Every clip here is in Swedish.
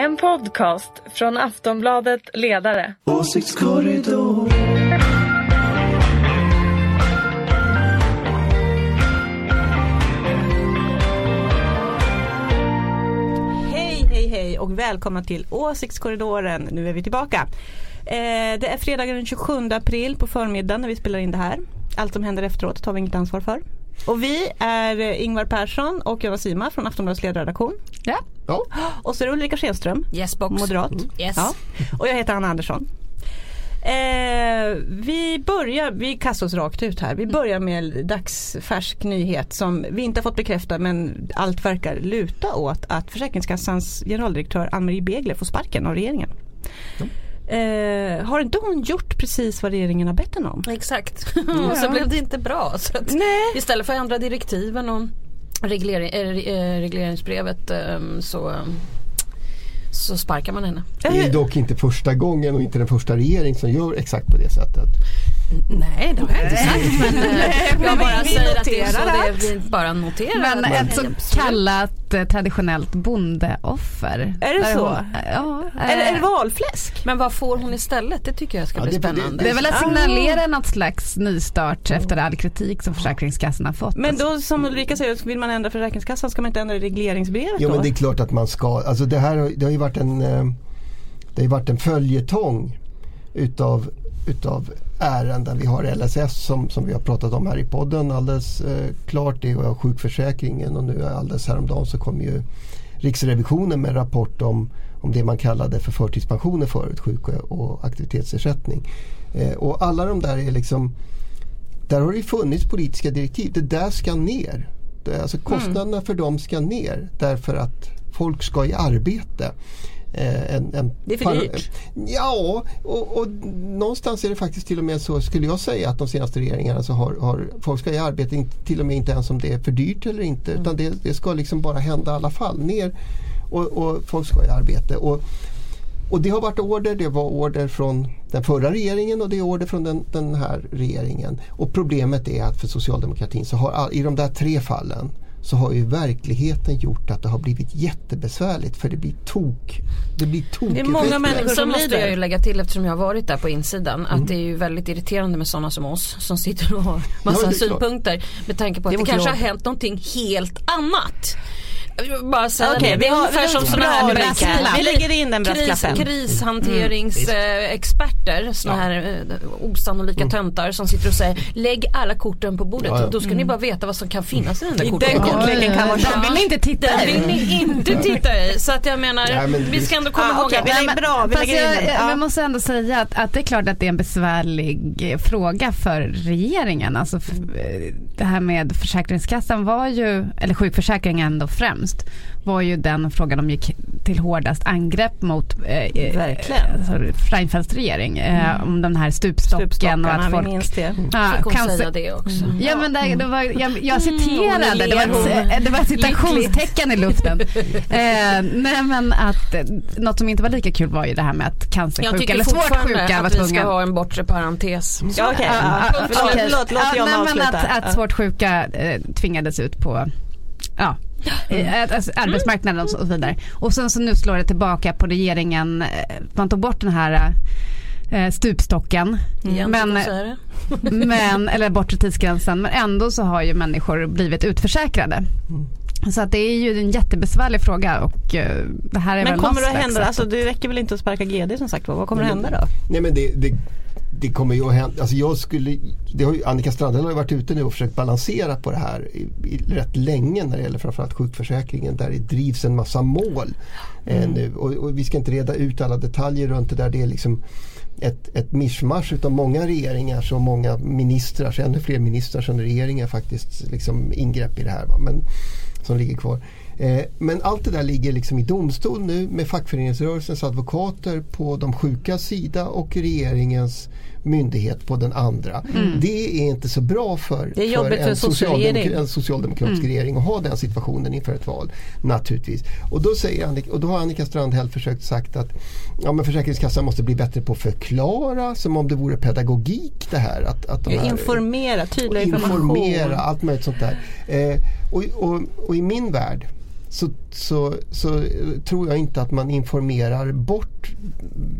En podcast från Aftonbladet Ledare. Åsiktskorridor. Hej, hej, hej och välkomna till Åsiktskorridoren. Nu är vi tillbaka. Eh, det är fredagen den 27 april på förmiddagen när vi spelar in det här. Allt som händer efteråt tar vi inget ansvar för. Och vi är Ingvar Persson och Jonna Sima från Aftonbladets ledarredaktion. Ja. Ja. Och så är det Ulrika Schenström, Yes box. moderat. Yes. Ja. Och jag heter Anna Andersson. Eh, vi börjar, vi kastar oss rakt ut här. Vi börjar med dagsfärsk nyhet som vi inte har fått bekräfta men allt verkar luta åt att Försäkringskassans generaldirektör Ann-Marie Begler får sparken av regeringen. Eh, har inte hon gjort precis vad regeringen har bett henne om? Exakt. och så blev det inte bra. Så att Nej. istället för att ändra direktiven och reglering, äh, regleringsbrevet ähm, så, så sparkar man henne. Det är dock inte första gången och inte den första regering som gör exakt på det sättet. Nej det har jag inte sagt men äh, men jag vi- bara vi säger att det är så det är, vi bara noterar. Men ett så Absolut. kallat eh, traditionellt bondeoffer. Är det så? hon- Ja. Är, det- är det eh, valfläsk? Men vad får hon istället? Det tycker jag ska Ja, bli det- det- spännande. Det är väl att Ah. signalera något slags nystart efter all kritik som Försäkringskassan har fått. Men då som Ulrika säger, vill man ändra Försäkringskassan ska man inte ändra regleringsbrevet Jo då? men det är klart att man ska, alltså det här har- det har ju varit en, eh, det har ju varit en följetong utav, utav ärenden. Vi har LSS som, som vi har pratat om här i podden alldeles eh, klart. Det är sjukförsäkringen och nu alldeles häromdagen så kom ju Riksrevisionen med en rapport om, om det man kallade för förtidspensioner förut, sjuk och aktivitetsersättning. Eh, och alla de där är liksom där har det funnits politiska direktiv. Det där ska ner. Det, alltså kostnaderna för dem ska ner därför att folk ska i arbete. Eh, en, en Det är för dyrt. Ja, och, och någonstans är det faktiskt till och med så skulle jag säga att de senaste regeringarna så har, har folk ska i arbete till och med inte ens om det är för dyrt eller inte utan det, det ska liksom bara hända i alla fall. Ner och, och folk ska i arbete. Och, och det har varit order, det var order från den förra regeringen och det är order från den, den här regeringen. Och problemet är att för socialdemokratin så har all, i de där tre fallen så har ju verkligheten gjort att det har blivit jättebesvärligt för det blir tok. Det blir tok. Det är många människor som måste lider. jag ju lägga till eftersom jag har varit där på insidan Mm. att det är ju väldigt irriterande med sådana som oss som sitter och har Ja, massa det klart. synpunkter med tanke på Det att det vårt kanske jobb. har hänt någonting helt annat. Bara säga Okej, det. vi Det är har- ungefär som sådana här brasklapp. Vi lägger in den kris, brasklappen. krishanteringsexperter, sådana här eh, osannolika töntar som sitter och säger lägg alla korten på bordet Ja, ja. då ska ni bara veta vad som kan finnas i den där Den korten. kortleken kan vara Den vill ni inte titta Den i. vill ni inte titta i. Så att jag menar, Nej, men vi ska ändå komma Ah, ihåg okej, att vi lägger, bra, vi lägger in jag, den. jag Ja. måste ändå säga att, att det är klart att det är en besvärlig fråga för regeringen. Alltså, eh, det här med Försäkringskassan var ju, eller sjukförsäkringen då främst, var ju den frågan de gick till hårdast angrepp mot eh, Verkligen. Alltså, Reinfeldts regering. Eh, Om den här stupstocken och att vi folk minns det. Ja, Fick hon cancer- säga det också. Ja men det, det var, jag, jag citerade, och nu det var, ett, det var ett citationstecken i luften. eh, nej men att eh, något som inte var lika kul var ju det här med att Jag cancersjuka tycker eller svårt sjuka var att vi ska tvungna ha en bortre parentes. Ja. Ja, Ja, ja, förlåt, okej. Låt, låt Ja, Jonna nej, men avsluta. att, att svårt sjuka eh, tvingades ut på ja, eh, alltså, arbetsmarknaden och så vidare. Och sen så nu slår det tillbaka på regeringen. eh, Man tog bort den här eh, stupstocken. Igen, Men- men, eller bortre tidsgränsen. Men ändå så har ju människor blivit utförsäkrade. Så att det är ju en jättebesvärlig fråga och det här är Men väl kommer det att hända, alltså det räcker väl inte att sparka GD som sagt var. Vad kommer att hända då? Nej men det, det, det kommer ju att hända. Alltså jag skulle, det har ju, Annika Strandhäll har ju varit ute nu och försökt balansera på det här i, i rätt länge när det gäller framförallt sjukförsäkringen där det drivs en massa mål eh, nu. Och, och vi ska inte reda ut alla detaljer runt det där. Det är liksom ett, ett mischmasch utav många regeringar så många ministrar, så ännu fler ministrar som regeringar faktiskt liksom ingrepp i det här. Va? Men, som ligger kvar. Eh, men allt det där ligger liksom i domstol nu med fackföreningsrörelsens advokater på de sjukas sida och regeringens myndighet på den andra. Det är inte så bra för, för en socialdemok- socialregering. en socialdemokratisk regering att ha den situationen inför ett val. Naturligtvis. Och då, säger Annika, och då har Annika Strandhäll försökt sagt att ja, men Försäkringskassan måste bli bättre på att förklara som om det vore pedagogik det här. Att, att de här, Informera, tydlig information. informera, allt möjligt sånt där. Eh, och, och, och i min värld så, så, så eh, tror jag inte att man informerar bort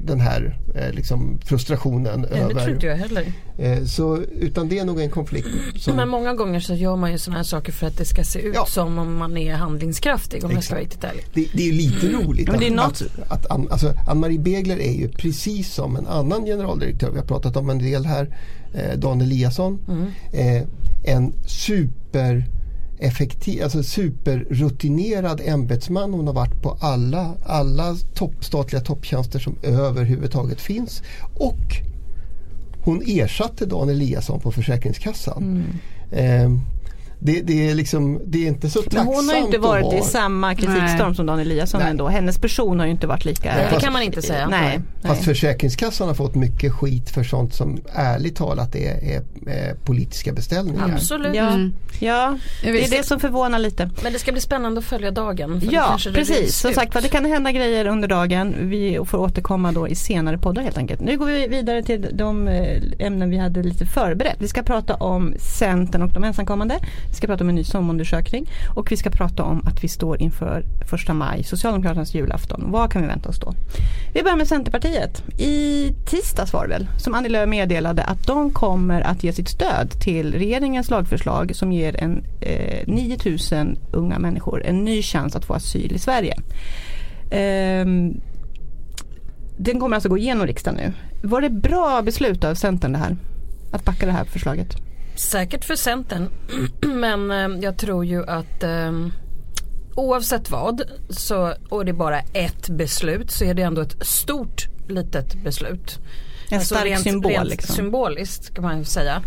den här eh, liksom frustrationen. Nej, det tror över, inte jag heller. eh, så, utan det är nog en konflikt. Som, Men många gånger så gör man ju sådana här saker för att det ska se ut Ja. som om man är handlingskraftig om jag ska vara riktigt ärlig. det, det är ju lite roligt Men det är att, att, att alltså, Ann-Marie Begler är ju precis som en annan generaldirektör, vi har pratat om en del här, eh, Dan Eliasson, eh, en super effektiv, alltså superrutinerad ämbetsman. Hon har varit på alla, alla topp, statliga topptjänster som överhuvudtaget finns. Och hon ersatte Dan Eliasson på Försäkringskassan. Eh, det, det, är liksom, det är inte så Men tacksamt hon har ju inte varit i samma kritikstorm Nej. som Dan Eliasson Nej. ändå. Hennes person har ju inte varit lika... Nej, det fast- kan man inte säga. Nej. Fast. Försäkringskassan har fått mycket skit för sånt som ärligt talat är, är, är politiska beställningar. Absolut. Ja, Mm. ja, det är det som förvånar lite. Men det ska bli spännande att följa dagen. Ja, precis. Som sagt vad det kan hända grejer under dagen. Vi får återkomma då i senare poddar helt enkelt. Nu går vi vidare till de eh, ämnen vi hade lite förberett. Vi ska prata om Centern och de ensamkommande. Vi ska prata om en ny SOM-undersökning och vi ska prata om att vi står inför första maj, Socialdemokraternas julafton. Vad kan vi vänta oss då? Vi börjar med Centerpartiet. I tisdags var det väl som Annie Lööf meddelade att de kommer att ge sitt stöd till regeringens lagförslag som ger en, eh, 9000 unga människor en ny chans att få asyl i Sverige. Ehm, den kommer alltså gå igenom riksdagen nu. Var det bra beslut av Centern det här? Att backa det här förslaget? Säkert för Centern. Men eh, jag tror ju att eh, oavsett vad så, och det är bara ett beslut så är det ändå ett stort litet beslut. En stark symbol. rent liksom. Symboliskt kan man ju säga.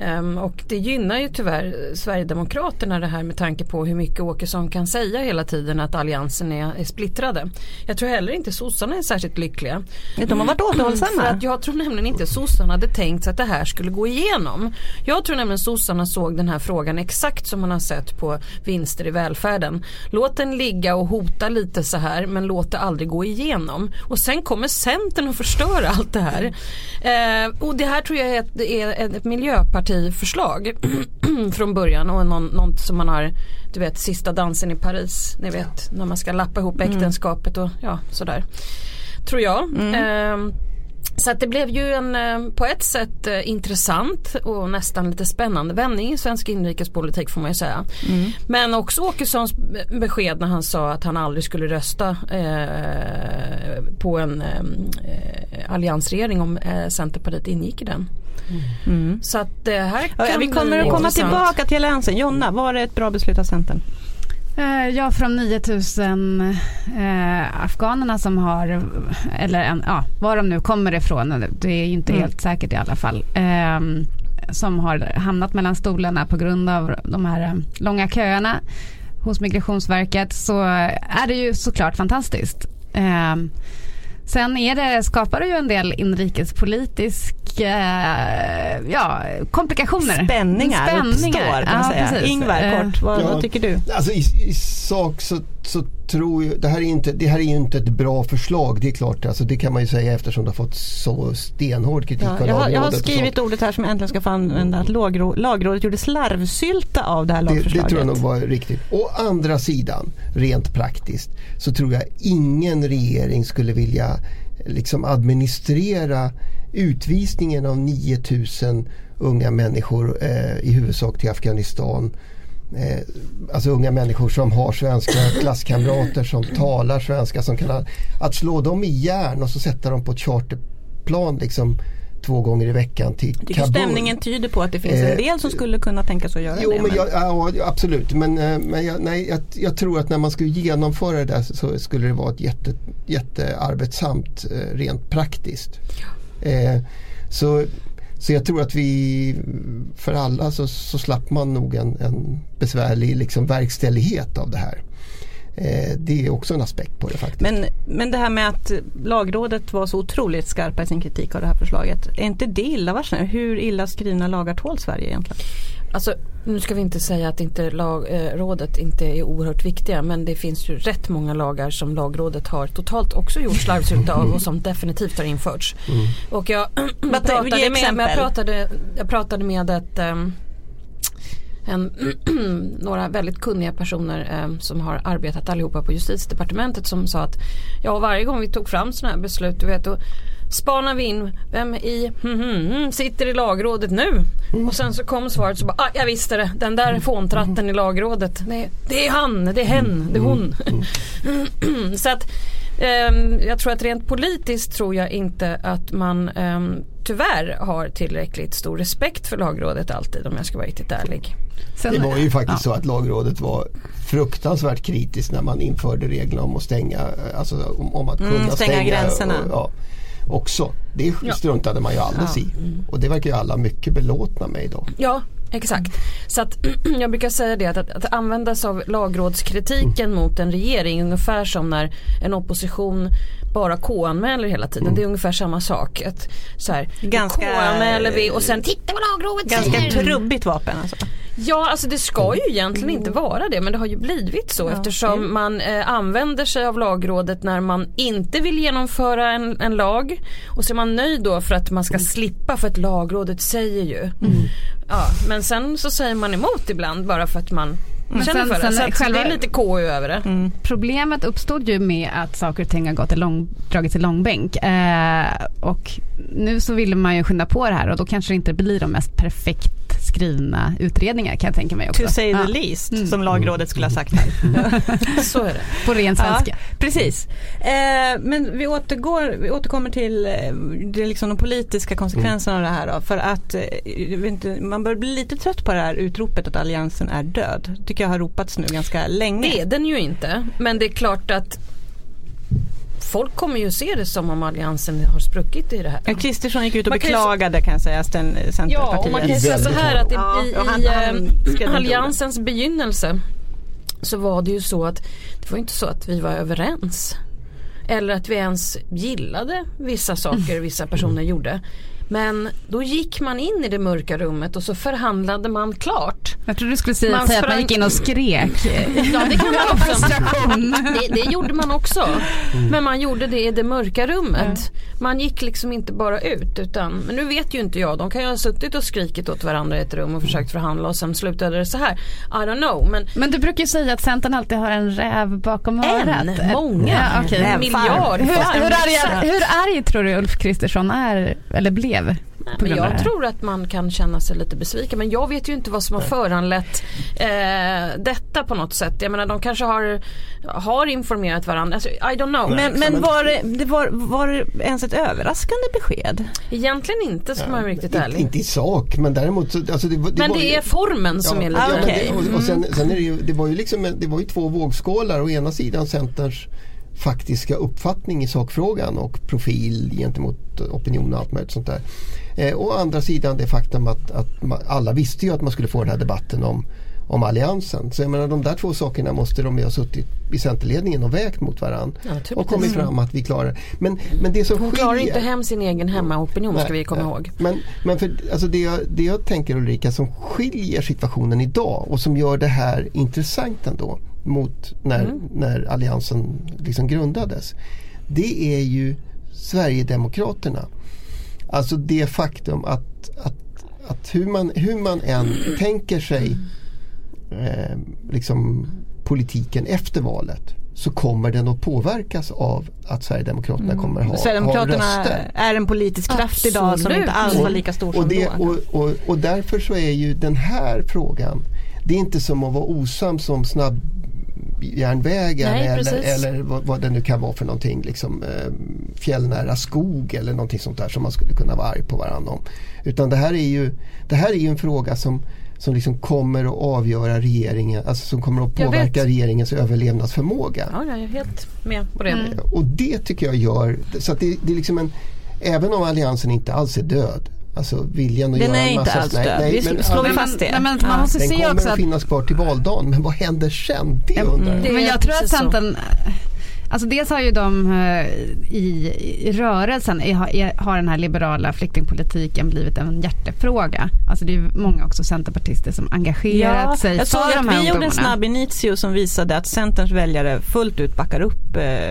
Ehm, och det gynnar ju tyvärr Sverigedemokraterna det här med tanke på hur mycket Åkesson kan säga hela tiden att alliansen är, är splittrade. Jag tror heller inte sossarna är särskilt lyckliga. De har varit För återhållsamma. att jag tror nämligen inte sossarna hade tänkt sig att det här skulle gå igenom. Jag tror nämligen sossarna såg den här frågan exakt som man har sett på vinster i välfärden. Låt den ligga och hota lite så här men låt det aldrig gå igenom. Och sen kommer Centern att förstöra allt det här. Eh, och det här tror jag är ett, är ett miljöpartiförslag från början och någon, något som man har du vet sista dansen i Paris. Ni vet när man ska lappa ihop äktenskapet och ja sådär. Tror jag. Ehm, så att det blev ju en eh, på ett sätt eh, intressant och nästan lite spännande vändning i svensk inrikespolitik får man ju säga. Men också Åkessons be- besked när han sa att han aldrig skulle rösta eh, på en eh, alliansregering om eh, Centerpartiet ingick i den. Mm. Så att det här kan Ja, vi kommer att komma tillbaka till alliansen. Jonna, var det ett bra beslut av Centern? Eh, Ja, från 9000 eh, afghanerna som har, eller en, ja, var de nu kommer ifrån, det är inte Mm. helt säkert i alla fall, eh, som har hamnat mellan stolarna på grund av de här eh, långa köerna hos Migrationsverket så är det ju såklart fantastiskt. Eh, Sen är det, skapar det ju en del inrikespolitiska ja, komplikationer. Spänningar, uppstår kan man ja, säga. Ingvar, Eh, kort, vad, Ja. vad tycker du? Alltså i, i sak så, så tror jag, det här, är inte, det här är ju inte ett bra förslag. Det är klart, alltså det kan man ju säga eftersom det har fått så stenhård kritik Ja, jag, har, jag har skrivit ordet här som jag äntligen ska få använda. Att lagrådet, lagrådet gjorde slarvsylta av det här Det, det lagförslaget. tror jag nog var riktigt. Å andra sidan, rent praktiskt, så tror jag ingen regering skulle vilja liksom administrera utvisningen av 9000 unga människor eh, i huvudsak till Afghanistan. Eh, alltså unga människor som har svenska klasskamrater som talar svenska. Som kan, att slå dem i järn och så sätta dem på ett charterplan liksom, två gånger i veckan till tycker Kabul. stämningen tyder på att det finns Eh, en del som skulle kunna tänka sig att göra Jo, det. men jag, ja, absolut. Men, eh, men jag, nej, jag, jag tror att när man skulle genomföra det där så skulle det vara ett jätte, jättearbetsamt eh, rent praktiskt. Eh, så, så jag tror att vi för alla så, så slapp man nog en, en besvärlig liksom, verkställighet av det här. Eh, det är också en aspekt på det faktiskt. Men, men det här med att lagrådet var så otroligt skarpa i sin kritik av det här förslaget. Är inte det illavarslande? Hur illa skrivna lagar tål Sverige egentligen? Alltså, nu ska vi inte säga att inte lag, eh, rådet inte är oerhört viktiga men det finns ju rätt många lagar som lagrådet har totalt också gjort slarvsylta av och som definitivt har införts. Och jag, Vad- pratade med, jag, pratade, jag pratade med ett ehm, en, några väldigt kunniga personer eh, som har arbetat allihopa på justitiedepartementet som sa att ja varje gång vi tog fram sådana här beslut du vet då spanar vi in vem i hmm, hmm, hmm, sitter i lagrådet nu och sen så kom svaret så bara ah, jag visste det den där fåntratten i lagrådet det, det är han, det är hen, det är hon. så att Ehm, jag tror att rent politiskt tror jag inte att man um, tyvärr har tillräckligt stor respekt för lagrådet alltid om jag ska vara riktigt ärlig. Sen, det var ju faktiskt ja. så att lagrådet var fruktansvärt kritiskt när man införde reglerna om att stänga, alltså om, om att kunna mm, stänga, stänga gränserna. Och, ja, också. Det struntade man ju alldeles ja. i. Och det verkar ju alla mycket belåtna med idag. Ja, Exakt. Så att jag brukar säga det att, att, att använda sig av lagrådskritiken mm. mot en regering ungefär som när en opposition bara KU-anmäler hela tiden. Mm. Det är ungefär samma sak. Att, så här, Ganska, KU-anmäler vi och sen titta vad lagrådet Ganska säger. trubbigt vapen alltså. Ja alltså det ska ju egentligen inte mm. vara det men det har ju blivit så ja. eftersom man eh, använder sig av lagrådet när man inte vill genomföra en, en, lag och så är man nöjd då för att man ska slippa för att lagrådet säger ju. Mm. Ja, men sen så säger man emot ibland bara för att man men känner sen, för det. Sen, så själva, det är lite KU över det. Mm. Problemet uppstod ju med att saker och ting har gått i lång, dragits i långbänk. Eh, och nu så vill man ju skynda på det här och då kanske det inte blir de mest perfekt skrivna utredningar kan jag tänka mig också. To say the ja. least mm. som lagrådet skulle ha sagt här. så är det. På ren svenska. Ja, precis. Eh, men vi, återgår, vi återkommer till eh, det liksom de politiska konsekvenserna mm. av det här då, för att eh, inte, man börjar bli lite trött på det här utropet att alliansen är död. tycker jag har ropats nu ganska länge. Det är den ju inte men det är klart att folk kommer ju se det som om alliansen har spruckit i det här. Kristersson gick ut och man beklagade kan, sägas den Centerpartiet. Ja och man kan säga så här att i, i, han, han, alliansens begynnelse så var det ju så att det var inte så att vi var överens. Eller att vi ens gillade vissa saker vissa personer gjorde. Men då gick man in i det mörka rummet och så förhandlade man klart. Jag trodde du skulle säga, man, säga att man gick in och skrek. ja det kan man också. det, det gjorde man också. Mm. Men man gjorde det i det mörka rummet. Man gick liksom inte bara ut utan, men nu vet ju inte jag. De kan ju ha suttit och skrikit åt varandra i ett rum och försökt förhandla och sen slutade det så här. I don't know. Men, men du brukar ju säga att Centern alltid har en räv bakom örat. En, många, ja, okay. en miljard. Hur, hur, arg, hur arg tror du Ulf Kristersson är eller blev? Nej, men jag tror att man kan känna sig lite besviken men jag vet ju inte vad som har föranlett eh, detta på något sätt. Jag menar de kanske har, har informerat varandra. Alltså, I don't know. Men, men var, det, det var, var det ens ett överraskande besked? Egentligen inte ska man vara riktigt ärlig. Inte i sak men däremot. Alltså det, det men det ju, är formen som ja, är lite ja, okay. och, och sen, sen, är det ju, det var ju liksom det var ju två vågskålar. Å ena sidan Centerns faktiska uppfattning i sakfrågan och profil gentemot opinion och allt möjligt sånt där. Eh, å andra sidan det faktum att, att man, alla visste ju att man skulle få den här debatten om, om alliansen. Så jag menar de där två sakerna måste de ju ha suttit i Centerledningen och vägt mot varandra. Ja, och kommit fram att vi klarar men, men det som Hon skiljer, klarar inte hem sin egen hemmaopinion ska vi komma nej, ihåg. Men, men för, alltså det, jag, det jag tänker Ulrika som skiljer situationen idag och som gör det här intressant ändå mot när, mm. när alliansen liksom grundades. Det är ju Sverigedemokraterna. Alltså det faktum att, att, att hur, man, hur man än tänker sig eh, liksom politiken efter valet så kommer den att påverkas av att Sverigedemokraterna mm. kommer ha, Sverigedemokraterna ha röster. är en politisk kraft Absolut. idag som inte alls var lika stor och som det, då. Och, och, och, därför så är ju den här frågan det är inte som att vara osams om snabb järnvägar Nej, eller, eller vad, vad, det nu kan vara för någonting. Liksom, eh, fjällnära skog eller någonting sånt där som man skulle kunna vara arg på varandra om. Utan det här är ju, det här är ju en fråga som som liksom kommer att avgöra regeringen, alltså som kommer att påverka regeringens överlevnadsförmåga. Ja, jag är helt med på det. Mm. Och det tycker jag gör, så att det, det är liksom en, även om alliansen inte alls är död Alltså viljan att den göra är en massa... inte alls död. Nej, vi slår vi fast det. Nej, men man måste den se kommer också att finnas kvar till valdagen men vad händer sen? Det undrar jag. Men jag tror att Centern Alltså dels har ju de eh, i, i rörelsen i, i, har den här liberala flyktingpolitiken blivit en hjärtefråga. Alltså det är många också centerpartister som engagerat sig jag såg för de här vi gjorde en ungdomarna. snabb initio som visade att Centerns väljare fullt ut backar upp eh,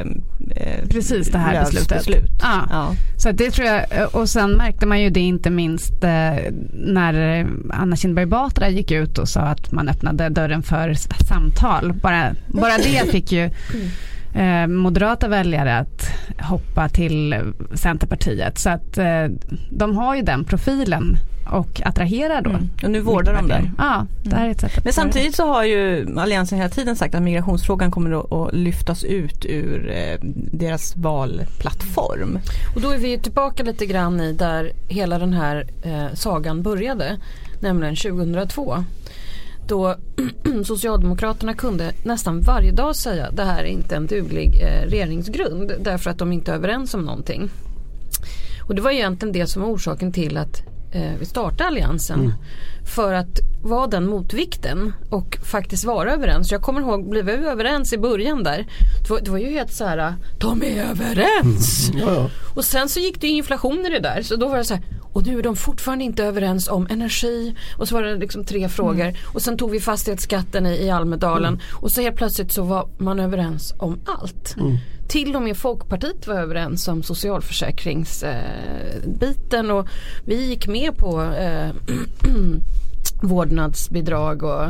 eh, Precis det här beslutet. beslut. Ja. Ja. Så det tror jag, och sen märkte man ju det inte minst eh, när Anna Kinberg Batra gick ut och sa att man öppnade dörren för samtal. Bara, bara det fick ju eh, moderata väljare att hoppa till Centerpartiet. Så att eh, de har ju den profilen och attraherar då. Mm. Och nu vårdar de den. Ja, det här är ett sätt att Men samtidigt så har ju Alliansen hela tiden sagt att migrationsfrågan kommer att, att lyftas ut ur eh, deras valplattform. Och då är vi ju tillbaka lite grann i där hela den här eh, sagan började. Nämligen 2002. Då Socialdemokraterna kunde nästan varje dag säga det här är inte en duglig eh, regeringsgrund därför att de inte är överens om någonting. Och det var egentligen det som var orsaken till att eh, vi startade alliansen. För att vara den motvikten och faktiskt vara överens. Jag kommer ihåg, blev vi överens i början där? Det var, det var ju helt så här, de är överens! Ja, ja. Och sen så gick det inflation i det där så då var det så här och nu är de fortfarande inte överens om energi. Och så var det liksom tre frågor. Och sen tog vi fastighetsskatten i, i Almedalen. Och så helt plötsligt så var man överens om allt. Till och med Folkpartiet var överens om socialförsäkringsbiten. Och vi gick med på eh, vårdnadsbidrag och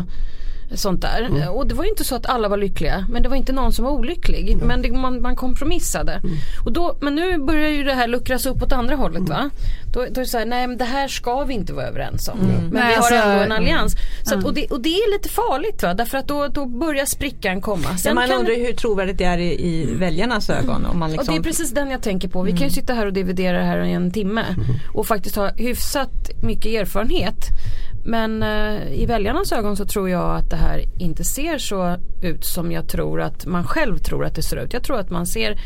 sånt där. Och det var ju inte så att alla var lyckliga men det var inte någon som var olycklig. Men det, man, man kompromissade. Och då, men nu börjar ju det här luckras upp åt andra hållet va. Då, då är det så här, nej men det här ska vi inte vara överens om. Men Nej, vi har alltså, ändå en allians. Så att, mm. och, det, och det är lite farligt va. Därför att då, då börjar sprickan komma. Sen man kan- undrar ju hur trovärdigt det är i, i väljarnas ögon. Om man och liksom, det är precis den jag tänker på. Vi kan ju sitta här och dividera det här i en timme och faktiskt ha hyfsat mycket erfarenhet. Men eh, i väljarnas ögon så tror jag att det här inte ser så ut som jag tror att man själv tror att det ser ut. Jag tror att man ser,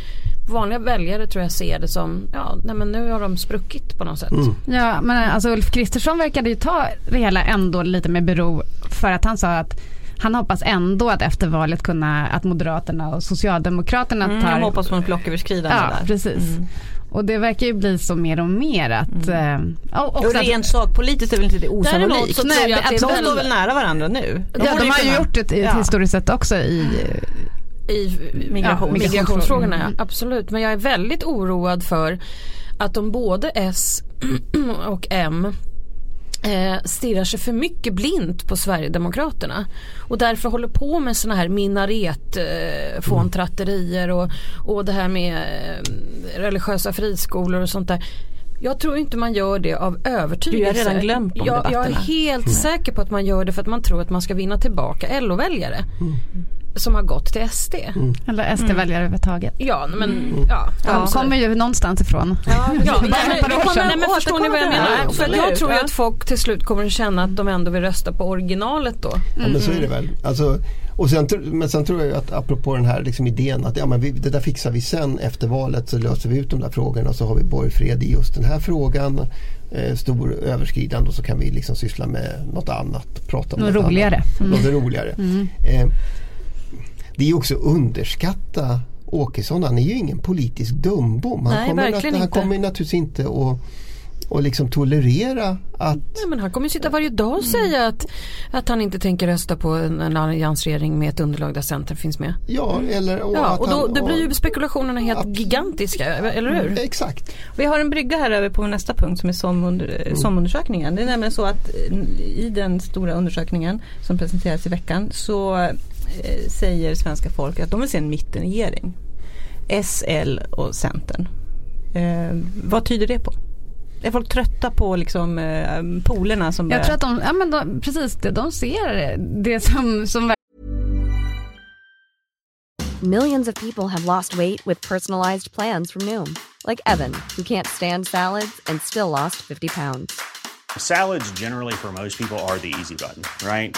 vanliga väljare tror jag ser det som, ja nej men nu har de spruckit på något sätt. Ja, men alltså Ulf Kristersson verkade ju ta det hela ändå lite med bero för att han sa att han hoppas ändå att efter valet kunna, att Moderaterna och Socialdemokraterna mm, tar... jag hoppas på en blocköverskridande Ja, där. precis. Mm. Och det verkar ju bli så mer och mer att... eh, och rent sakpolitiskt är väl inte det Däremot osannolikt. så tror jag att det de är står väl nära varandra nu? Ja, de har ju gjort det i- Ja. historiskt sett också i... i Migration. ja, migrationsfrågorna. Mm. Ja, absolut, men jag är väldigt oroad för att om både S och M eh, stirrar sig för mycket blint på Sverigedemokraterna och därför håller på med såna här minaret eh, fåntratterier och, och det här med eh, religiösa friskolor och sånt där. Jag tror inte man gör det av övertygelse. Du har redan glömt de jag, jag är helt säker på att man gör det för att man tror att man ska vinna tillbaka LO-väljare. Som har gått till SD. Eller SD-väljare överhuvudtaget. Ja men ja. De alltså- kommer ju någonstånd ifrån. Ja, nej, men, nej, men förstår ni vad jag menar? här, För jag tror ju ja. att folk till slut kommer att känna att de ändå vill rösta på originalet då. Ja, men så är det väl. Alltså, och sen, men sen tror jag att apropå den här liksom idén att ja, men vi, det där fixar vi sen efter valet så löser vi ut de där frågorna och så har vi borgfred i just den här frågan. Eh, stor överskridande och så kan vi liksom syssla med något annat. Prata om Något något roligare. Annat, något roligare. Eh, det är också underskatta Åkesson. Han är ju ingen politisk dumbom. Han, Nej, kommer, att, verkligen han inte. kommer naturligtvis inte att och liksom tolerera att Nej, men han kommer sitta varje dag och säga att, att han inte tänker rösta på en, en alliansregering med ett underlag där Centern finns med. Ja, eller och Ja, att och då, han, det blir ju spekulationerna helt Absolut. gigantiska, eller hur? Exakt. Vi har en brygga här över på nästa punkt som är SOM-under, SOM-undersökningen. Det är nämligen så att eh, i den stora undersökningen som presenterades i veckan så säger svenska folket att de vill se en mittenregering. SL och Centern. Eh, vad tyder det på? Är folk trötta på liksom, eh, polerna som Jag tror att de, ja men de, precis, det, de ser det som, som Millions of people have lost weight with personalized plans from Noom, like Evan, who can't stand salads and still lost 50 pounds. Salads, generally, for most people, are the easy button, right?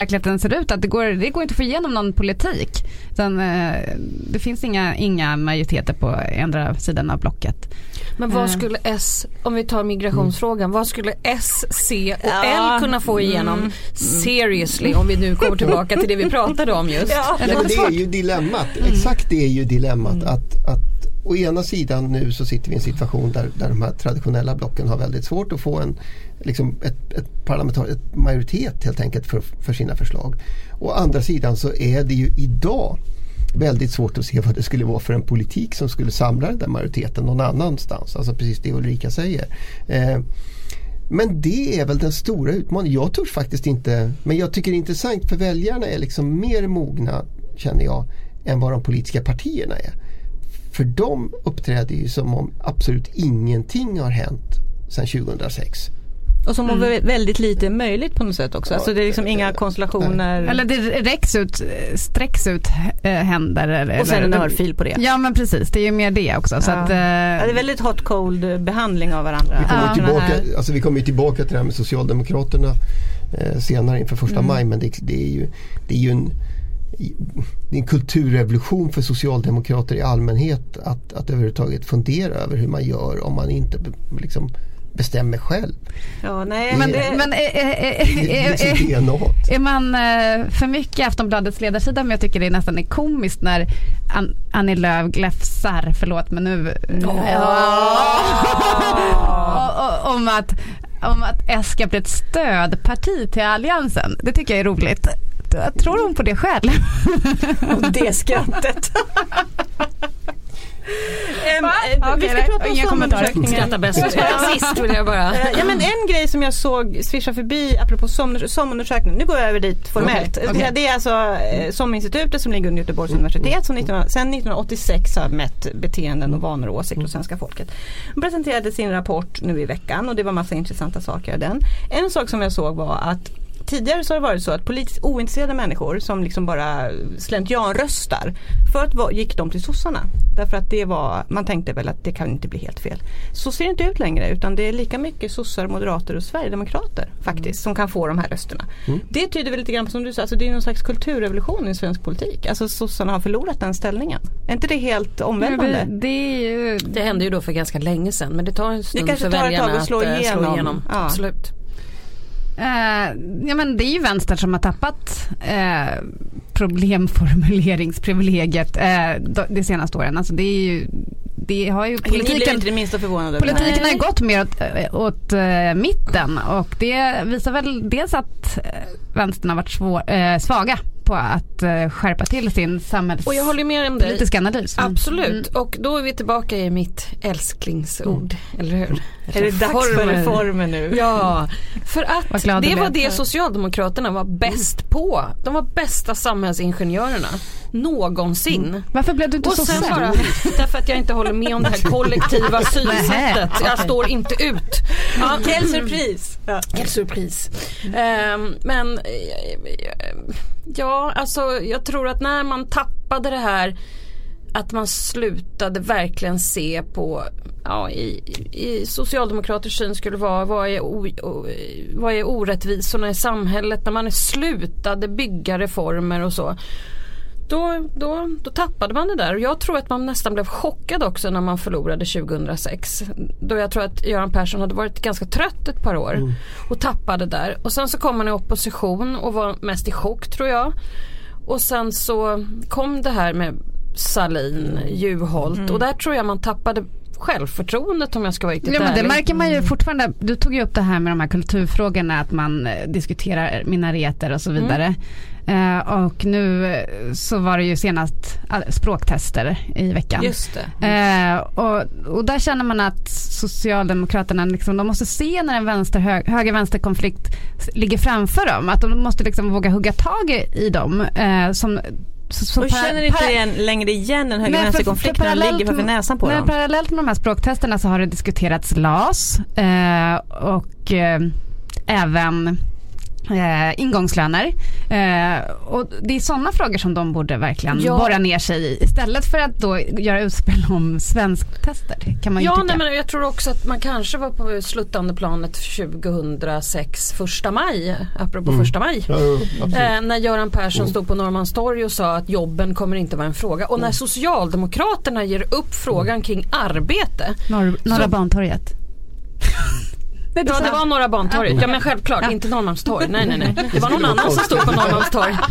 Verkligheten ser ut. Att det går, det går inte att få igenom någon politik. Utan, eh, det finns inga, inga majoriteter på andra sidan av blocket. Men vad Eh. skulle S, om vi tar migrationsfrågan, vad skulle S, C och Ja. L kunna få igenom seriously om vi nu kommer tillbaka till det vi pratade om just. Nej, men det är ju dilemmat. Exakt det är ju dilemmat. Att, att å ena sidan nu så sitter vi i en situation där, där de här traditionella blocken har väldigt svårt att få en liksom ett, ett parlamentar- ett majoritet helt enkelt för, för sina förslag. Å andra sidan så är det ju idag väldigt svårt att se vad det skulle vara för en politik som skulle samla den där majoriteten någon annanstans. Alltså precis det Ulrika säger. Eh, men det är väl den stora utmaningen. Jag tror faktiskt inte, men jag tycker det är intressant för väljarna är liksom mer mogna, känner jag, än vad de politiska partierna är. För de uppträder ju som om absolut ingenting har hänt sedan 2006. Och som om vä- väldigt lite är möjligt på något sätt också. Alltså det är liksom inga konstallationer. Eller det räcks ut, sträcks ut eh, händer. Eller, och sen en örfil på det. Ja men precis, det är ju mer det också. Så Ja. att, eh, Ja, det är väldigt hot cold behandling av varandra. Vi kommer, Ja. tillbaka, alltså vi kommer tillbaka till det här med Socialdemokraterna eh, senare inför första maj men det, det är ju, det är ju en, det är en kulturrevolution för socialdemokrater i allmänhet att, att överhuvudtaget fundera över hur man gör om man inte liksom bestämmer själv. Ja, nej, men, men det, men är, är, är, Det är är, liksom är, man eh, för mycket Aftonbladets ledarsida men jag tycker det nästan är komiskt när An- Annie Lööf gläfsar, förlåt men nu, och, om att om att S ska bli ett stödparti till Alliansen. Det tycker jag är roligt. Tror hon på det själv? och det skrattet. Eh, vi ska prata om inga kommentarer. SOM-undersökningen. Skrattar bäst. Sist vill jag bara. Ja men en grej som jag såg svischa förbi apropå som, SOM-undersökningen, nu går jag över dit formellt. Okej, okej. Det är alltså eh, SOM-institutet som ligger under Göteborgs universitet som 19, sedan 1986 har mätt beteenden och vanor och åsikter hos svenska folket. De presenterade sin rapport nu i veckan och det var massa intressanta saker i den. En sak som jag såg var att Tidigare så har det varit så att politiskt ointresserade människor som liksom bara slentrianröstar. Förut gick de till sossarna. Därför att det var, man tänkte väl att det kan inte bli helt fel. Så ser det inte ut längre utan det är lika mycket sossar, moderater och sverigedemokrater faktiskt som kan få de här rösterna. Det tyder väl lite grann på som du sa, alltså det är någon slags kulturrevolution i svensk politik. Alltså sossarna har förlorat den ställningen. Är inte det helt omvälvande? Det ju Det hände ju då för ganska länge sedan men det tar en stund kanske för tar ett väljarna tag att slå att eh, igenom. slå igenom. Ja. Absolut. Eh, ja men det är ju vänster som har tappat eh, problemformuleringsprivilegiet eh, de, senaste åren. Alltså det är ju, det har ju politiken, inte det minsta förvånade? politiken har gått mer åt, eh, åt eh, mitten och det visar väl dels att eh, vänstern har varit svår, eh, svaga på att eh, skärpa till sin Och jag håller samhällspolitiska analys. Mm. Absolut och då är vi tillbaka i mitt älsklingsord. Eller hur? Mm. Är det dags för Reformer. nu? Ja, för att det var det Socialdemokraterna var bäst på. De var bästa samhällsingenjörerna någonsin. Varför blev du inte Och så sen bara, därför att jag inte håller med om det här kollektiva synsättet. Jag står inte ut. Ja, surprise! Ja. Quelle surprise. Ehm, men eh, ja, alltså jag tror att när man tappade det här att man slutade verkligen se på ja, i, i socialdemokraters syn skulle vara vad är, o, o, vad är orättvisorna i samhället när man slutade bygga reformer och så. Då, då, då tappade man det där och jag tror att man nästan blev chockad också när man förlorade 2006. Då jag tror att Göran Persson hade varit ganska trött ett par år och tappade där. Och sen så kom man i opposition och var mest i chock tror jag. Och sen så kom det här med Salin, Juholt och där tror jag man tappade självförtroendet om jag ska vara riktigt Ja, men det ärlig. märker man ju fortfarande. Du tog ju upp det här med de här kulturfrågorna, att man eh, diskuterar minareter och så vidare. Eh, och nu eh, så var det ju senast språktester i veckan. Just det. Eh, och, och där känner man att Socialdemokraterna liksom, de måste se när en vänster, hög, höger-vänster-konflikt ligger framför dem. Att de måste liksom våga hugga tag i, i dem. Eh, som, så, så Och känner inte igen, längre igen den höger-vänster-konflikten för den ligger framför med- näsan på nej, dem? Parallellt med de här språktesterna så har det diskuterats LAS eh, och eh, även eh, ingångslöner. Eh, och det är sådana frågor som de borde verkligen Ja. borra ner sig i. Istället för att då göra utspel om svensktester. Kan man ju Ja, tycka. nej, men jag tror också att man kanske var på sluttande planet 2006, första maj, apropå första maj. Ja. Eh, när Göran Persson stod på Norrmalmstorg och sa att jobben kommer inte vara en fråga. Och när Socialdemokraterna ger upp frågan kring arbete. Norr, Norra Så- Bantorget. Nej, Ja det var Norra Bantorget, ja men självklart inte Norrmalmstorg. Nej nej nej. Det var någon annan som stod på Norrmalmstorg.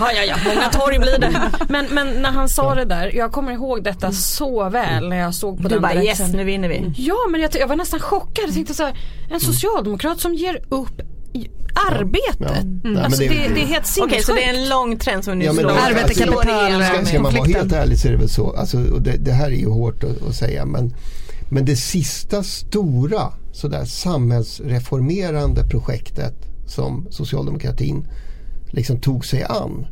Ja ja ja, många torg blir det. Men, men när han sa det där, jag kommer ihåg detta så väl när jag såg på Du den bara direkten. yes nu vinner vi. Ja men jag, jag var nästan chockad. Jag tänkte så här, en socialdemokrat som ger upp arbetet. Ja. Men Alltså det- det, det är helt Okej så det är sinnessjukt. en lång trend som nu Ja, slår, det- Arbete, kapital. Ska, ska man vara helt ärlig så är det väl så. Alltså, och det, det här är ju hårt att, att säga men, men det sista stora sådär, samhällsreformerande projektet som socialdemokratin liksom tog sig an.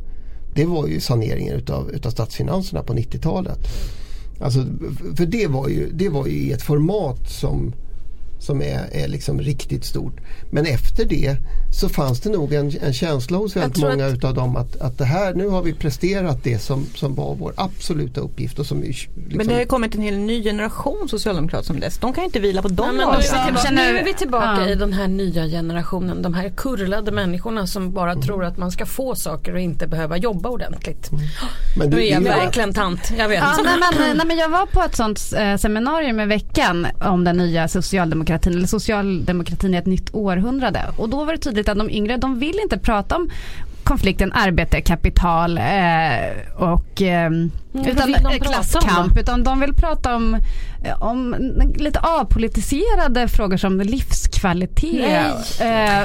Det var ju saneringen utav, utav statsfinanserna på 90-talet. Alltså, för det var, ju, det var ju i ett format som, som är, är liksom riktigt stort. Men efter det så fanns det nog en, en känsla hos väldigt många att- utav dem att, att det här, nu har vi presterat det som, som var vår absoluta uppgift. Och som vi, liksom, Men det har ju kommit en hel ny generation socialdemokrater som dess. De kan ju inte vila på de Nej, men nu, är lagrarna. vi tillbaka, Känner- nu är vi tillbaka Ja. i den här nya generationen. De här kurlade människorna som bara tror att man ska få saker och inte behöva jobba ordentligt. men Nu är jag verkligen tant, jag vet. Ja, nej, men, nej, men jag var på ett sånt eh, seminarium i veckan om den nya socialdemokratin, eller socialdemokratin i ett nytt århundrade. Och då var det tydligt att de yngre, de vill inte prata om konflikten arbete, kapital eh, och eh, utan, klasskamp. Utan de vill prata om, om lite avpolitiserade frågor som livskvalitet. Eh,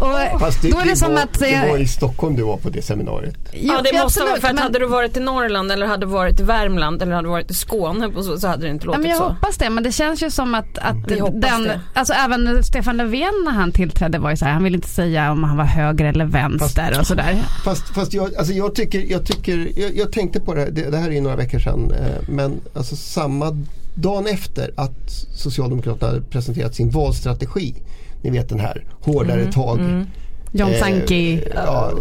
och Fast det, då är det, som var, att... det eh, var i Stockholm du var på det seminariet. Ja det ja, måste vara för att men- hade du varit i Norrland eller hade du varit i Värmland eller hade du varit i Skåne så, så hade det inte Ja, låtit men jag så. hoppas det, men det känns ju som att, att hoppas den, det. alltså även Stefan Löfven när han tillträdde var ju så här, han ville inte säga om han var höger eller vänster och sådär. Fast, fast jag, alltså jag tycker, jag, tycker jag, jag tänkte på det här, det, det här är ju några veckor sedan, eh, men alltså samma dagen efter att Socialdemokraterna presenterat sin valstrategi, ni vet den här hårdare tag John eh, Sankey ja,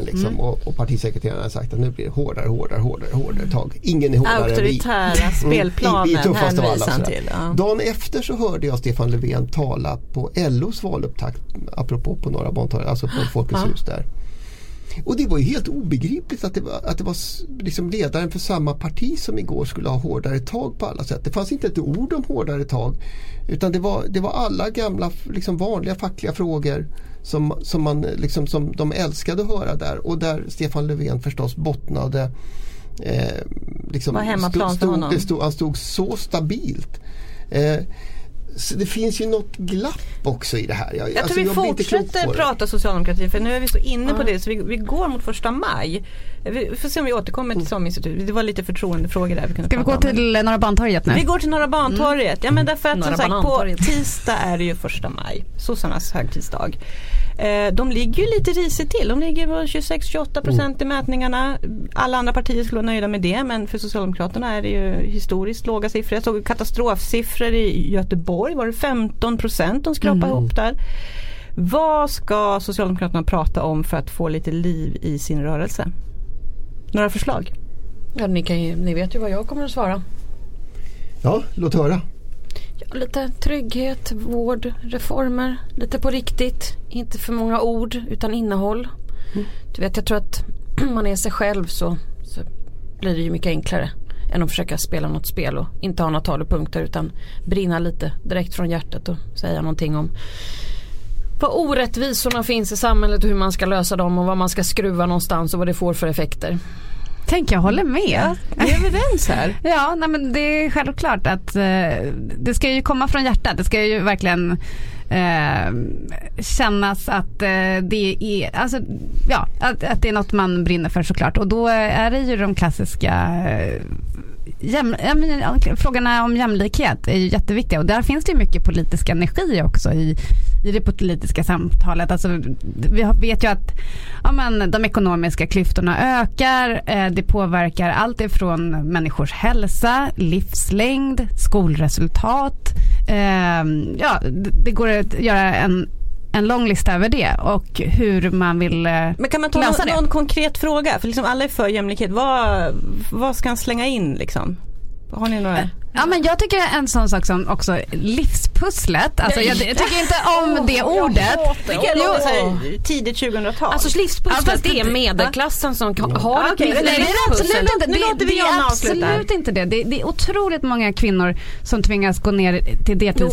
liksom. Och, och partisekreteraren har sagt att nu blir det hårdare, hårdare, hårdare, hårdare tag. Ingen är hårdare än vi. Auktoritära spelplanen vi är tuffast av alla, till. Ja. Dagen efter så hörde jag Stefan Löfven tala på LOs valupptakt, apropå på Norra Bantorget, alltså på Folkets hus där. Och det var ju helt obegripligt att det var, att det var liksom ledaren för samma parti som igår skulle ha hårdare tag på alla sätt. Det fanns inte ett ord om hårdare tag. Utan det var, det var alla gamla liksom vanliga fackliga frågor som, som, man, liksom, som de älskade att höra där. Och där Stefan Löfven förstås bottnade. Eh, liksom Var hemmaplan för stod, honom. stod, han stod så stabilt. Eh, så det finns ju något glapp också i det här. Jag, Jag alltså, tror vi jag fortsätter prata socialdemokrati för nu är vi så inne på det så vi, vi går mot första maj. Vi får se om vi återkommer till SOM-institutet. Det var lite förtroendefrågor där vi kunde Ska vi gå om. till Norra Bantorget nu? Vi går till Norra Bantorget. Ja men därför att Norra som sagt på tisdag är det ju första maj. Sossarnas högtidsdag. Eh, de ligger ju lite risigt till. De ligger på 26-28 procent i mätningarna. Alla andra partier skulle vara nöjda med det men för Socialdemokraterna är det ju historiskt låga siffror. Jag såg katastrofsiffror i Göteborg. Var det 15 procent de skrapade ihop där. Vad ska Socialdemokraterna prata om för att få lite liv i sin rörelse? Några förslag? Ja, ni, kan ju, ni vet ju vad jag kommer att svara. Ja, låt höra. Ja, lite trygghet, vård, reformer, lite på riktigt. Inte för många ord utan innehåll. Du vet jag tror att man är sig själv så, så blir det ju mycket enklare än att försöka spela något spel och inte ha några talepunkter utan brinna lite direkt från hjärtat och säga någonting om vad orättvisorna finns i samhället och hur man ska lösa dem och vad man ska skruva någonstans och vad det får för effekter. Tänk, jag håller med. Vi är överens här. Ja, nej, men det är självklart att eh, det ska ju komma från hjärtat. Det ska ju verkligen eh, kännas att eh, det är, alltså, ja, att, att det är något man brinner för såklart. Och då är det ju de klassiska eh, jäm, ja, men, ja, frågorna om jämlikhet är ju jätteviktiga och där finns det ju mycket politisk energi också i, i det politiska samtalet. Alltså, vi vet ju att ja, men, de ekonomiska klyftorna ökar, eh, det påverkar allt ifrån människors hälsa, livslängd, skolresultat. Eh, ja, det, det går att göra en en lång lista över det och hur man vill eh, Men kan man ta lösa någon, det. någon konkret fråga? För liksom alla är för jämlikhet. Vad, vad ska han slänga in liksom? Har ni några? Ja men jag tycker en sån sak som också livspusslet, alltså jag, jag tycker inte om det ordet. Vilka Jo, låter så här, tidigt 2000-tal? Alltså livspusslet fast det är det- medelklassen som har ett liv- men Nej, det är absolut inte. Nu Det, låter vi Jonna avsluta. absolut inte det. det. Det är otroligt många kvinnor som tvingas gå ner till deltidsjobb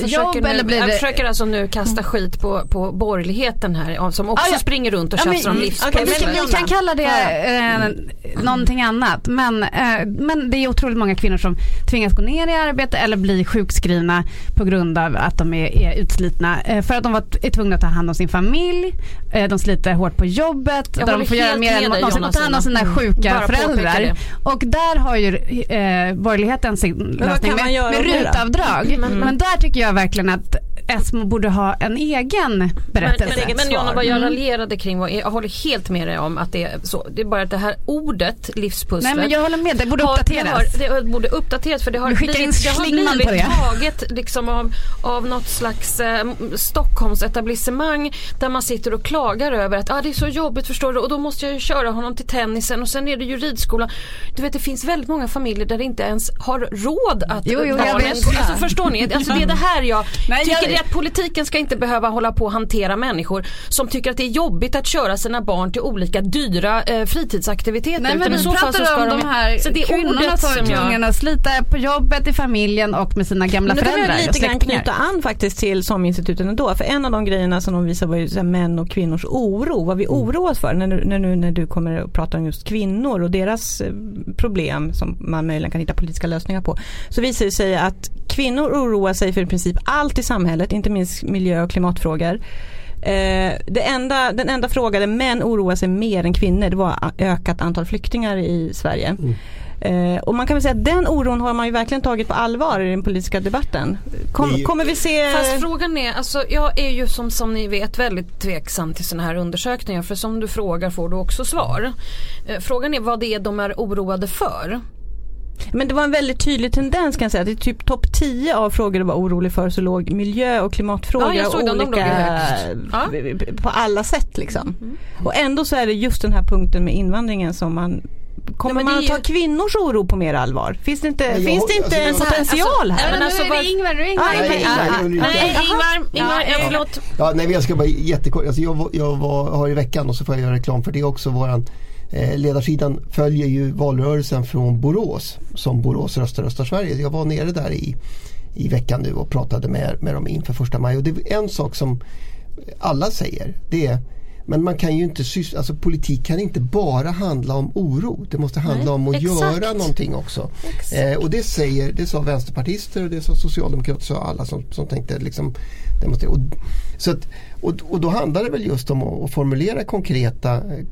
försöker, eller blir jag det... försöker alltså nu kasta skit på, på borgerligheten här som också Ah, ja. springer runt och tjafsar om mm, livspussel. okej, Vi, men- vi kan kalla det eh, någonting annat. Men, eh, men det är otroligt många kvinnor som tvingas gå ner i arbete eller bli sjukskrivna på grund av att de är, är utslitna. Eh, för att de var, är tvungna att ta hand om sin familj. Eh, de sliter hårt på jobbet. Jag där de får göra mer än någonsin och ta hand om sina Ina. sjuka Bara föräldrar. Och där har ju eh, borgerligheten sin lösning med, med rutavdrag. Men där tycker jag verkligen att Esmo borde ha en egen Men, berättelse. men, men Jonna, vad jag Mm. raljerade kring var, jag håller helt med dig om att det är så. Det är bara att det här ordet livspusslet Nej men jag håller med, det borde har- uppdateras. Det, har, det borde uppdateras för det har in blivit, det har blivit på det. taget liksom av, av något slags eh, Stockholms etablissemang där man sitter och klagar över att ah, det är så jobbigt förstår du och då måste jag ju köra honom till tennisen och sen är det juridskolan. Du vet det finns väldigt många familjer där det inte ens har råd att Jo, jo, jag barnen alltså, Förstår ni? Alltså, det är det här jag Nej, tycker jag- att politiken ska inte behöva hålla på och hantera människor som tycker att det är jobbigt att köra sina barn till olika dyra eh, fritidsaktiviteter. Nej men så pratar ska om de här så det är kvinnorna som är tvungna att slita på jobbet, i familjen och med sina gamla Men kan föräldrar jag och lite grann knyta an faktiskt till SOM-instituten ändå. För en av de grejerna som de visar var ju så här män och kvinnors oro. Vad vi oroar oss för när, du- när, nu, när du kommer att prata om just kvinnor och deras eh, problem som man möjligen kan hitta politiska lösningar på. Så visar det sig att kvinnor oroar sig för i princip allt i samhället, inte minst miljö och klimatfrågor. Eh, det enda, den enda fråga där män oroar sig mer än kvinnor det var ökat antal flyktingar i Sverige. Eh, och man kan väl säga att den oron har man ju verkligen tagit på allvar i den politiska debatten. Kom, kommer vi se... Fast frågan är, alltså jag är ju som, som ni vet väldigt tveksam till sådana här undersökningar för som du frågar får du också svar. Eh, frågan är vad det är de är oroade för. Men det var en väldigt tydlig tendens kan jag säga. Det är typ topp 10 av frågor du var orolig för så låg miljö och klimatfrågor Ja, jag såg dem, de låg ju olika högst. Ja. på alla sätt liksom. Och ändå så är det just den här punkten med invandringen som man Kommer man att ta kvinnors oro på mer allvar? Finns det inte, jag- finns det inte alltså, en potential här? Nej, men men alltså, nu är det Ingvar, nu är Ingvar. Nej. Ingvar. Nej Ingvar, Ingvar, Ja, ja, förlåt. Ja, nej, men jag ska bara jättekort. Alltså jag var, jag var, har i veckan och så får jag göra reklam för det också. Våran Eh, ledarsidan följer ju valrörelsen från Borås som Borås röstar röstar Sverige. Jag var nere där i, i veckan nu och pratade med, med dem inför första maj. Och det är en sak som alla säger. Det är men man kan ju inte alltså politik kan inte bara handla om oro. Det måste handla Nej, om att exakt. göra någonting också. Eh, och det säger, det sa vänsterpartister och det sa socialdemokrater, sa alla som, som tänkte liksom demonstrera. Och, så att, och, och då handlar det väl just om att, att formulera konkreta, eh,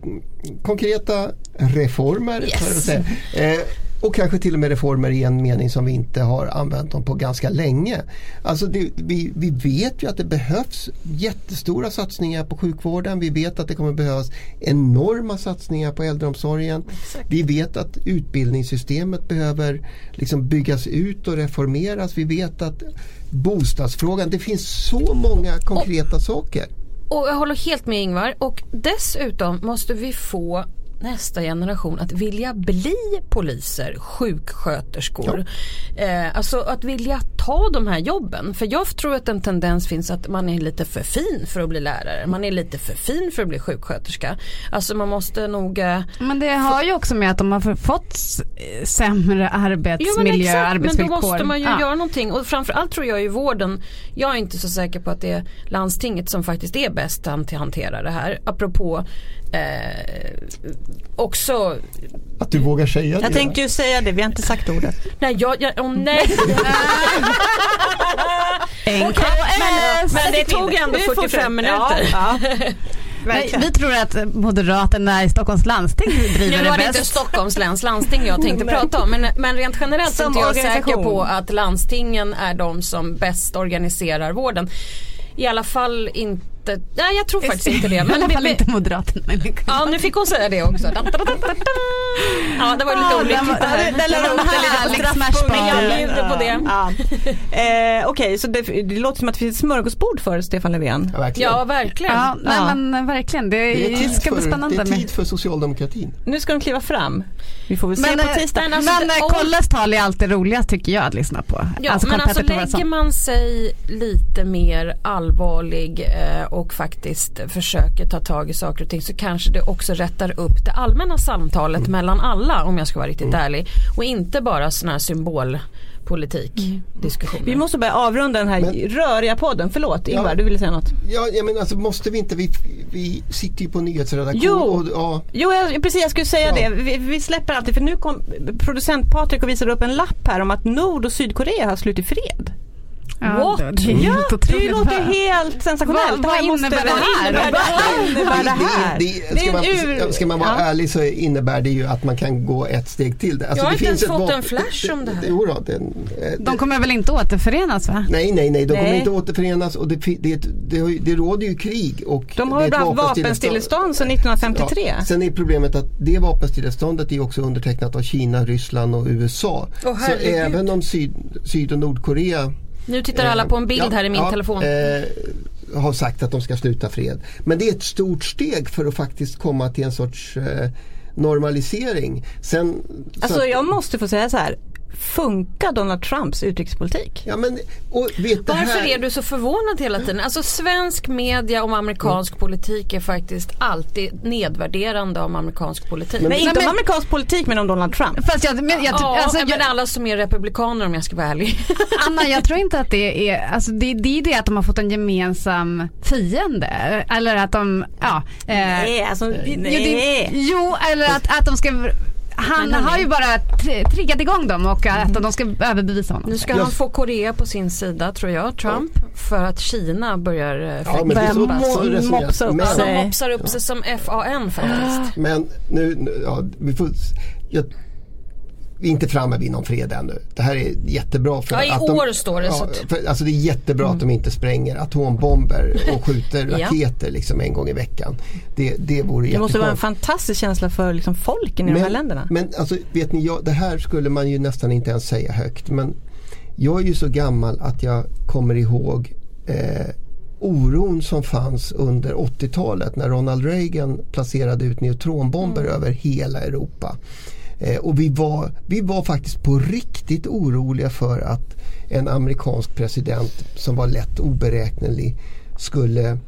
konkreta reformer. Yes. För att säga. Eh, och kanske till och med reformer i en mening som vi inte har använt dem på ganska länge. Alltså det, vi, vi vet ju att det behövs jättestora satsningar på sjukvården. Vi vet att det kommer behövas enorma satsningar på äldreomsorgen. Vi vet att utbildningssystemet behöver liksom byggas ut och reformeras. Vi vet att bostadsfrågan, det finns så många konkreta saker. Och jag håller helt med Ingvar och dessutom måste vi få nästa generation att vilja bli poliser, sjuksköterskor. Eh, alltså att vilja ta de här jobben. För jag tror att en tendens finns att man är lite för fin för att bli lärare. Man är lite för fin för att bli sjuksköterska. Alltså man måste nog eh, Men det har ju också med att de har fått sämre men arbetsmiljö, exakt, arbetsvillkor. Men då måste man ju Ja. göra någonting och framförallt tror jag i vården, jag är inte så säker på att det är landstinget som faktiskt är bäst att hantera det här. Apropå eh, också, Att du vågar säga det. Jag tänkte ju säga det, vi har inte sagt ordet. nej jag, jag oh, nej. NKS! men det tog ändå 45 minuter. Ja, Nej, vi tror att Moderaterna i Stockholms landsting driver Nu det var det inte bäst. Stockholms läns landsting jag tänkte prata om men, men rent generellt är Som inte jag säker på att landstingen är de som bäst organiserar vården. I alla fall inte inte, nej jag tror faktiskt inte det. I alla Men fall inte Moderaterna. ja nu fick hon säga det också. Da, da, da, da, da. Ja det var lite olyckligt det här. Det straffpunkten. Jag bjuder på det. Ja. Eh, Okej, så det, det låter som att det finns ett smörgåsbord för Stefan Löfven. Ja, verkligen. Ja verkligen. Ja, nej men verkligen. Det, Det är tid ska bli för- spännande. Det är tid för socialdemokratin. Nu ska de kliva fram. Vi får väl se Men, på eh, tisdag. men alltså, men eh, om- Kolles tal är alltid roligast tycker jag att lyssna på. Ja, men alltså lägger man sig lite mer allvarlig eh, och faktiskt försöker ta tag i saker och ting så kanske det också rättar upp det allmänna samtalet Mm. mellan alla om jag ska vara riktigt ärlig. Och inte bara sån här symbolpolitik diskussioner. Vi måste börja avrunda den här Men- röriga podden. Förlåt Ingvar, Ja. du ville säga något? Ja, jag menar, alltså, måste vi inte, vi, vi sitter ju på nyhetsredaktion. Jo. Och, ja, Jo, jag, precis jag skulle säga Ja. det. Vi, vi släpper alltid för nu kom producent Patrik och visade upp en lapp här om att Nord och Sydkorea har slutit fred. Ja, What? det- det är helt Det låter helt sensationellt. Vad- vad här innebär det här? Vad innebär det här? Det, det, ska, man, ska man vara ja. ärlig så innebär det ju att man kan gå ett steg till. Alltså, Jag har det inte finns ens fått en flash om det här. Jo då, De kommer väl inte återförenas va? Nej, nej, nej, de kommer Nej. inte återförenas och det, det, det, det råder ju krig. Och De har det ju haft vapenstillestånd sedan 1953. Ja, sen är problemet att det vapenstilleståndet är också undertecknat av Kina, Ryssland och USA. Åh, så även om Syd, Syd och Nordkorea Nu tittar alla på en bild Ja, här i min ja, telefon. Eh, har sagt att de ska sluta fred. Men det är ett stort steg för att faktiskt komma till en sorts eh, normalisering. Sen, så Alltså att- jag måste få säga så här. Funkar Donald Trumps utrikespolitik? Ja, men, och vet det Varför här, är du så förvånad hela tiden? Alltså svensk media om amerikansk politik är faktiskt alltid nedvärderande om amerikansk politik. Men- Nej, inte men- om amerikansk politik men om Donald Trump. Fast jag, men jag, ja, alltså, men jag, alla som är republikaner om jag ska vara ärlig. Anna, jag tror inte att det är, alltså det, det är det att de har fått en gemensam fiende. Eller att de, ja. Eh, Nej, alltså, Jo, det, nej. jo eller att, att de ska han har ju bara tr- triggat igång dem och att de ska överbevisa honom. Nu ska han få Korea på sin sida tror jag, Trump. För att Kina börjar eh, Ja, men Börjar mopsa upp sig. de mopsar upp sig som FAN faktiskt. Men nu, nu ja, vi får, jag, vi är inte framme vid någon fred ännu. Det här är jättebra. För Ja, i att år de, står det, Ja, för, alltså det är jättebra att de inte spränger atombomber och skjuter Ja. raketer liksom en gång i veckan. Det, det vore Det måste vara en fantastisk känsla för liksom folken i de här länderna. Men alltså, vet ni, jag, det här skulle man ju nästan inte ens säga högt. Men jag är ju så gammal att jag kommer ihåg eh, oron som fanns under 80-talet när Ronald Reagan placerade ut neutronbomber Mm. över hela Europa. Eh, och vi var, vi var faktiskt på riktigt oroliga för att en amerikansk president som var lätt oberäknelig skulle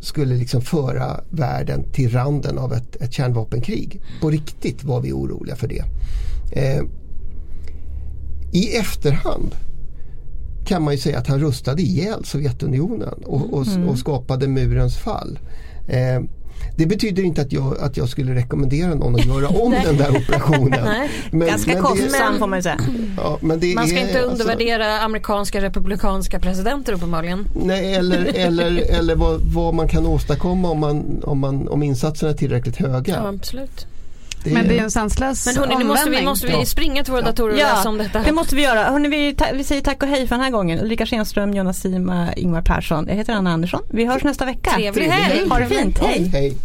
skulle liksom föra världen till randen av ett, ett kärnvapenkrig. På riktigt var vi oroliga för det. Eh, I efterhand kan man ju säga att han rustade ihjäl Sovjetunionen och, och, och skapade murens fall. Eh, det betyder inte att jag, att jag skulle rekommendera någon att göra om den där operationen. Men, Ganska men kostsam får man ju säga. Ja, men det Man ska är, inte alltså- undervärdera amerikanska republikanska presidenter uppenbarligen. Nej, eller, eller, eller vad, vad man kan åstadkomma om, man, om, man, om insatserna är tillräckligt höga. Ja, absolut. Det Men det är ju en sanslös Men hörni, nu måste vi, måste vi Ja. springa till våra datorer och läsa om detta. det måste vi göra. Hörrni, vi, vi säger tack och hej för den här gången. Ulrika Schenström, Jonas Sima, Ingvar Persson. Jag heter Anna Andersson. Vi hörs nästa vecka. Trevlig helg! Ha det fint. Hej! Hej.